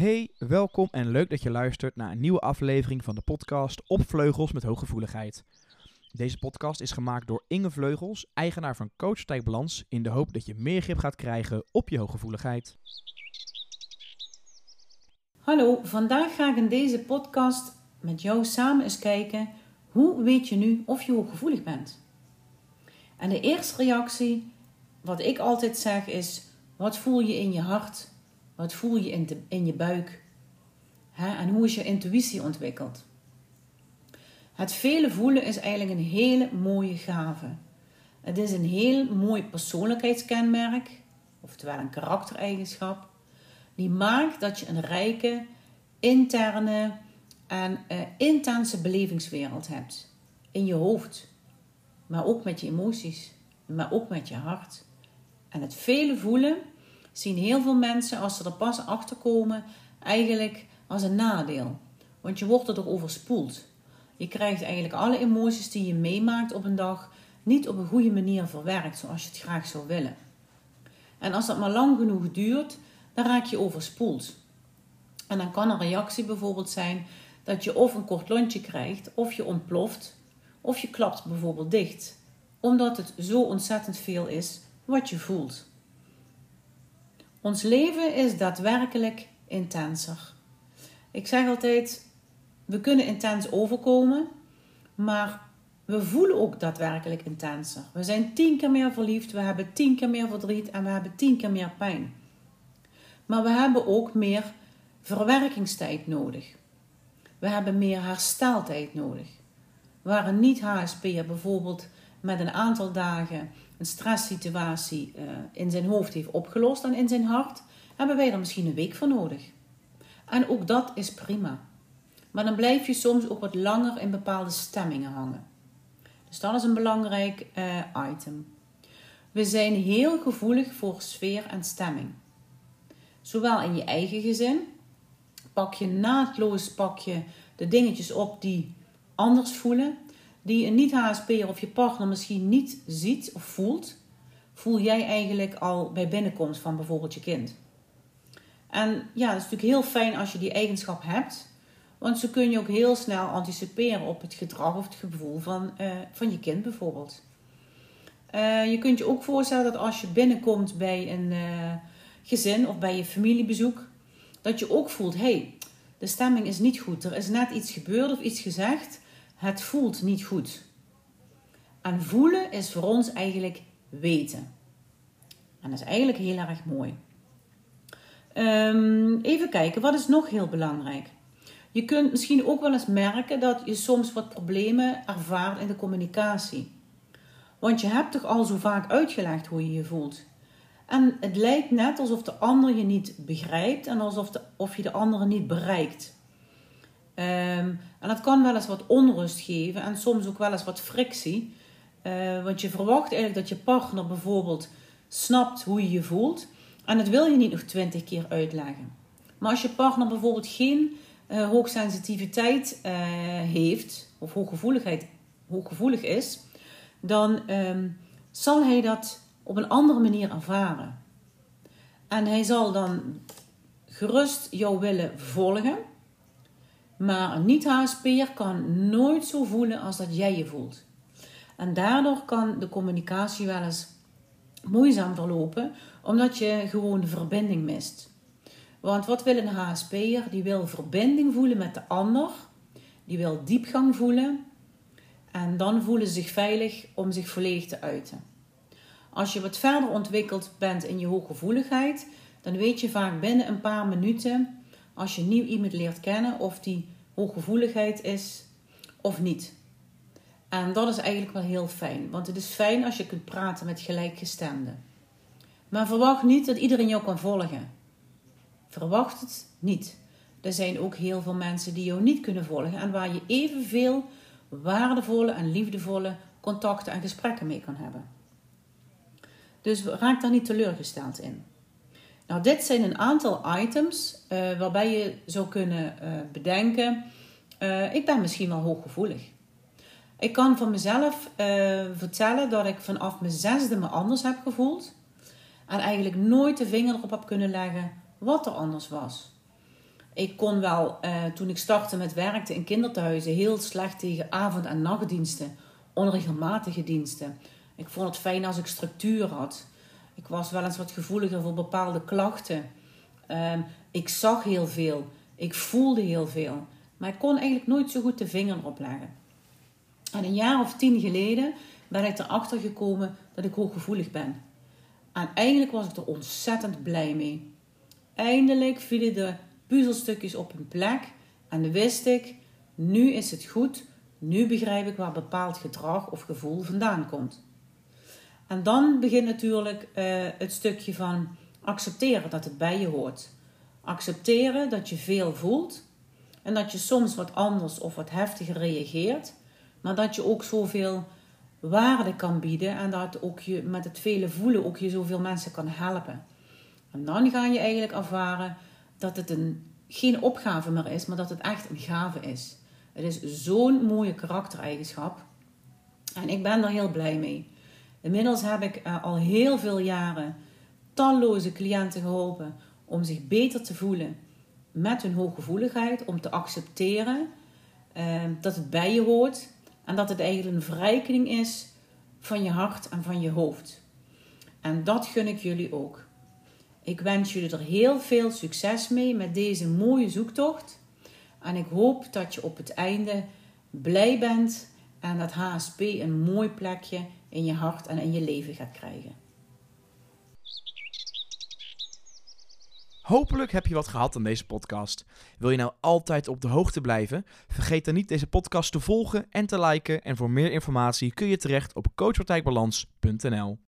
Hey, welkom en leuk dat je luistert naar een nieuwe aflevering van de podcast Op Vleugels met Hooggevoeligheid. Deze podcast is gemaakt door Inge Vleugels, eigenaar van Coach Tijk Balans, in de hoop dat je meer grip gaat krijgen op je hooggevoeligheid. Hallo, vandaag ga ik in deze podcast met jou samen eens kijken hoe weet je nu of je hooggevoelig bent. En de eerste reactie, wat ik altijd zeg, is: wat voel je in je hart? Wat voel je in, in je buik? En hoe is je intuïtie ontwikkeld? Het vele voelen is eigenlijk een hele mooie gave. Het is een heel mooi persoonlijkheidskenmerk, oftewel een karaktereigenschap, die maakt dat je een rijke, interne en uh, intense belevingswereld hebt. In je hoofd, maar ook met je emoties, maar ook met je hart. En het vele voelen zien heel veel mensen, als ze er pas achter komen, eigenlijk als een nadeel. Want je wordt er overspoeld. Je krijgt eigenlijk alle emoties die je meemaakt op een dag niet op een goede manier verwerkt zoals je het graag zou willen. En als dat maar lang genoeg duurt, dan raak je overspoeld. En dan kan een reactie bijvoorbeeld zijn dat je of een kort lontje krijgt, of je ontploft, of je klapt bijvoorbeeld dicht, omdat het zo ontzettend veel is wat je voelt. Ons leven is daadwerkelijk intenser. Ik zeg altijd, we kunnen intens overkomen, maar we voelen ook daadwerkelijk intenser. We zijn tien keer meer verliefd, we hebben tien keer meer verdriet en we hebben tien keer meer pijn. Maar we hebben ook meer verwerkingstijd nodig. We hebben meer hersteltijd nodig. Waar een niet-HSP'er bijvoorbeeld met een aantal dagen een stresssituatie uh, in zijn hoofd heeft opgelost en in zijn hart, hebben wij er misschien een week voor nodig. En ook dat is prima. Maar dan blijf je soms ook wat langer in bepaalde stemmingen hangen. Dus dat is een belangrijk uh, item. We zijn heel gevoelig voor sfeer en stemming. Zowel in je eigen gezin, pak je naadloos pak je de dingetjes op die anders voelen die een niet-HSP'er of je partner misschien niet ziet of voelt, voel jij eigenlijk al bij binnenkomst van bijvoorbeeld je kind. En ja, het is natuurlijk heel fijn als je die eigenschap hebt, want zo kun je ook heel snel anticiperen op het gedrag of het gevoel van, uh, van je kind bijvoorbeeld. Uh, je kunt je ook voorstellen dat als je binnenkomt bij een uh, gezin of bij je familiebezoek, dat je ook voelt: hé, hey, de stemming is niet goed. Er is net iets gebeurd of iets gezegd het voelt niet goed. En voelen is voor ons eigenlijk weten. En dat is eigenlijk heel erg mooi. Um, even kijken, wat is nog heel belangrijk? Je kunt misschien ook wel eens merken dat je soms wat problemen ervaart in de communicatie. Want je hebt toch al zo vaak uitgelegd hoe je je voelt. En het lijkt net alsof de ander je niet begrijpt en alsof of je de andere niet bereikt. Um, en dat kan wel eens wat onrust geven en soms ook wel eens wat frictie. Uh, want je verwacht eigenlijk dat je partner bijvoorbeeld snapt hoe je je voelt. En dat wil je niet nog twintig keer uitleggen. Maar als je partner bijvoorbeeld geen uh, hoogsensitiviteit uh, heeft, of hooggevoeligheid, hooggevoelig is, dan um, zal hij dat op een andere manier ervaren. En hij zal dan gerust jou willen volgen. Maar een niet-HSP'er kan nooit zo voelen als dat jij je voelt. En daardoor kan de communicatie wel eens moeizaam verlopen, omdat je gewoon verbinding mist. Want wat wil een HSP'er? Die wil verbinding voelen met de ander, die wil diepgang voelen en dan voelen ze zich veilig om zich volledig te uiten. Als je wat verder ontwikkeld bent in je hooggevoeligheid, dan weet je vaak binnen een paar minuten als je nieuw iemand leert kennen of die hooggevoeligheid is of niet. En dat is eigenlijk wel heel fijn, want het is fijn als je kunt praten met gelijkgestemden. Maar verwacht niet dat iedereen jou kan volgen. Verwacht het niet. Er zijn ook heel veel mensen die jou niet kunnen volgen en waar je evenveel waardevolle en liefdevolle contacten en gesprekken mee kan hebben. Dus raak daar niet teleurgesteld in. Nou, dit zijn een aantal items uh, waarbij je zou kunnen uh, bedenken: uh, ik ben misschien wel hooggevoelig. Ik kan van mezelf vertellen dat ik vanaf mijn zesde me anders heb gevoeld en eigenlijk nooit de vinger erop heb kunnen leggen wat er anders was. Ik kon wel, eh, toen ik startte met werkte in kinderthuizen, heel slecht tegen avond- en nachtdiensten, onregelmatige diensten. Ik vond het fijn als ik structuur had. Ik was wel eens wat gevoeliger voor bepaalde klachten. Ehm, ik zag heel veel. Ik voelde heel veel. Maar ik kon eigenlijk nooit zo goed de vinger erop leggen. En een jaar of tien geleden ben ik erachter gekomen dat ik hooggevoelig ben. En eigenlijk was ik er ontzettend blij mee. Eindelijk vielen de puzzelstukjes op hun plek en wist ik, nu is het goed, nu begrijp ik waar bepaald gedrag of gevoel vandaan komt. En dan begint natuurlijk uh, het stukje van accepteren dat het bij je hoort. Accepteren dat je veel voelt en dat je soms wat anders of wat heftiger reageert, maar dat je ook zoveel waarde kan bieden en dat ook je met het vele voelen ook je zoveel mensen kan helpen. En dan ga je eigenlijk ervaren dat het een, geen opgave meer is, maar dat het echt een gave is. Het is zo'n mooie karaktereigenschap. En ik ben er heel blij mee. Inmiddels heb ik uh, al heel veel jaren talloze cliënten geholpen om zich beter te voelen met hun hooggevoeligheid, om te accepteren uh, dat het bij je hoort en dat het eigenlijk een verrijking is van je hart en van je hoofd. En dat gun ik jullie ook. Ik wens jullie er heel veel succes mee met deze mooie zoektocht. En ik hoop dat je op het einde blij bent en dat HSP een mooi plekje in je hart en in je leven gaat krijgen. Hopelijk heb je wat gehad aan deze podcast. Wil je nou altijd op de hoogte blijven? Vergeet dan niet deze podcast te volgen en te liken. En voor meer informatie kun je terecht op coachpartijbalans.nl.